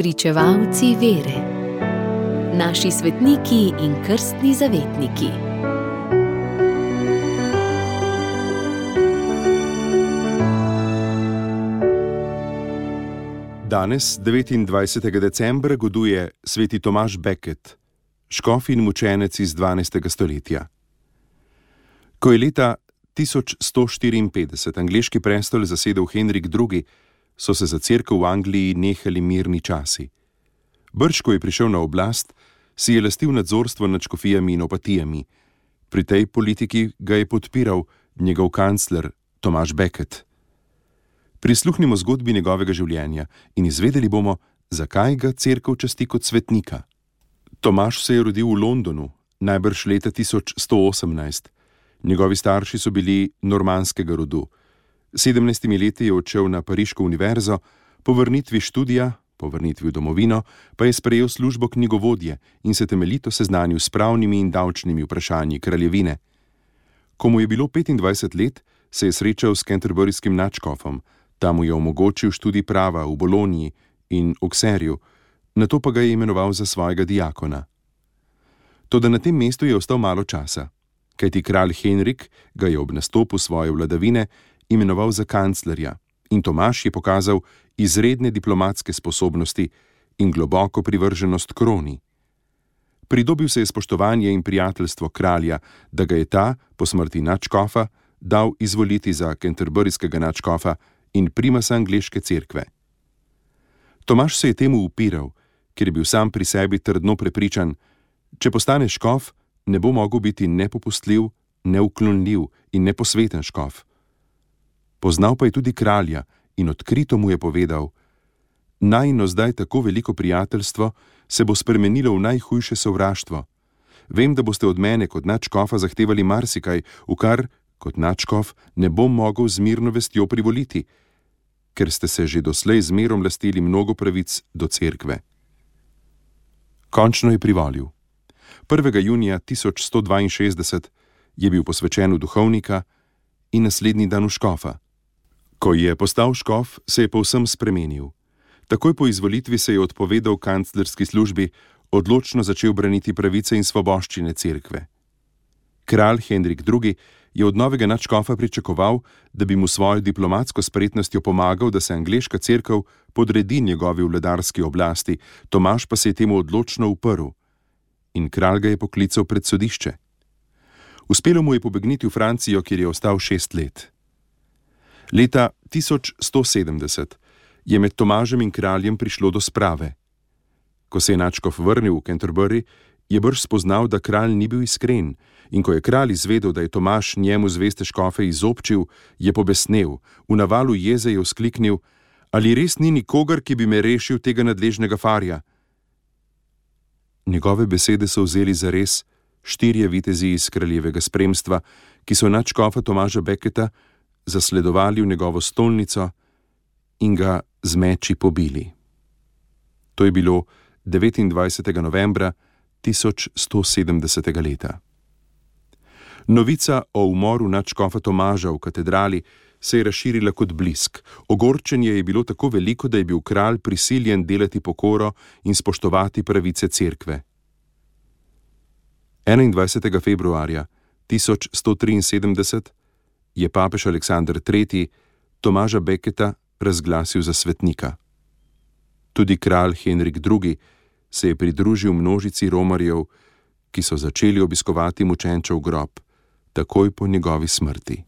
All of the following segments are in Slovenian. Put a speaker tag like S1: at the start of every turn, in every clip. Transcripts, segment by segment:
S1: Pričevalci vere, naši svetniki in krstni zavetniki.
S2: Danes, 29. decembra, goduje sveti Tomaš Becket, škof in mučenec iz 12. stoletja. Ko je leta 1154 angliški prestol zasedel Henrik II., so se za crkvo v Angliji nehali mirni časi. Brž, ko je prišel na oblast, si je lastil nadzorstvo nad škofijami in opatijami. Pri tej politiki ga je podpiral njegov kancler Tomaš Becket. Prisluhnimo zgodbi njegovega življenja in izvedeli bomo, zakaj ga crkva časti kot svetnika. Tomaš se je rodil v Londonu, najbrž leta 1118. Njegovi starši so bili normanskega rodu. S 17 leti je odšel na Pariško univerzo, po vrnitvi študija, po vrnitvi v domovino, pa je sprejel službo knjigovodje in se temeljito seznanil s pravnimi in davčnimi vprašanji kraljevine. Ko mu je bilo 25 let, se je srečal s Canterburyjskim načkofom, tam mu je omogočil študij prava v Boloniji in Okserju, na to pa ga je imenoval za svojega diakona. Toda na tem mestu je ostal malo časa, kajti kralj Henrik ga je ob nastopu svoje vladavine imenoval za kanclerja in Tomaš je pokazal izredne diplomatske sposobnosti in globoko privrženost kroni. Pridobil se je spoštovanje in prijateljstvo kralja, da ga je ta, po smrti načkofa, dal izvoliti za kenterburijskega načkofa in primasa angliške cerkve. Tomaš se je temu upiral, ker je bil sam pri sebi trdno prepričan, če postane škof, ne bo mogel biti nepopustljiv, neuklonljiv in neposveten škof. Poznal pa je tudi kralja in odkrito mu je povedal: Najno zdaj tako veliko prijateljstvo se bo spremenilo v najhujše sovraštvo. Vem, da boste od mene kot načkofa zahtevali marsikaj, v kar, kot načkof, ne bom mogel z mirno vestjo privoliti, ker ste se že doslej zmerom lastili mnogo pravic do cerkve. Končno je privolil. 1. junija 1162 je bil posvečen v duhovnika in naslednji dan v škofa. Ko je postal škof, se je povsem spremenil. Takoj po izvolitvi se je odpovedal kanclerski službi, odločno začel braniti pravice in svoboščine cerkve. Kralj Henrik II. je od novega načkofa pričakoval, da bi mu svojo diplomatsko spretnostjo pomagal, da se angliška cerkev podredi njegovi vladarski oblasti, Tomaš pa se je temu odločno uprl in kralj ga je poklical pred sodišče. Uspelo mu je pobegniti v Francijo, kjer je ostal šest let. Leta 1170 je med Tomažem in kraljem prišlo do sprave. Ko se je Načkov vrnil v Canterbury, je brž spoznal, da kralj ni bil iskren, in ko je kralj izvedel, da je Tomaž njemu zveste škofe izobčil, je pobesnel, v navalu jeze je vzkliknil: Ali res ni nikogar, ki bi me rešil tega nadležnega farja? Njegove besede so vzeli za res štirje vitezi iz kraljevega spremstva, ki so načkofa Tomaža Beketa zasledovali v njegovo stolnico in ga z meči pobili. To je bilo 29. novembra 1170. leta. Novica o umoru načkofa Tomaža v katedrali se je razširila kot blisk. Ogorčenje je bilo tako veliko, da je bil kralj prisiljen delati pokoro in spoštovati pravice cerkve. 21. februarja 1173 je papež Aleksandr III. Tomaža Beketa razglasil za svetnika. Tudi kralj Henrik II. se je pridružil množici romarjev, ki so začeli obiskovati mučenčev grob takoj po njegovi smrti.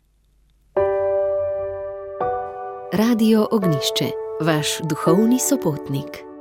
S1: Radio Ognišče, vaš duhovni sopotnik.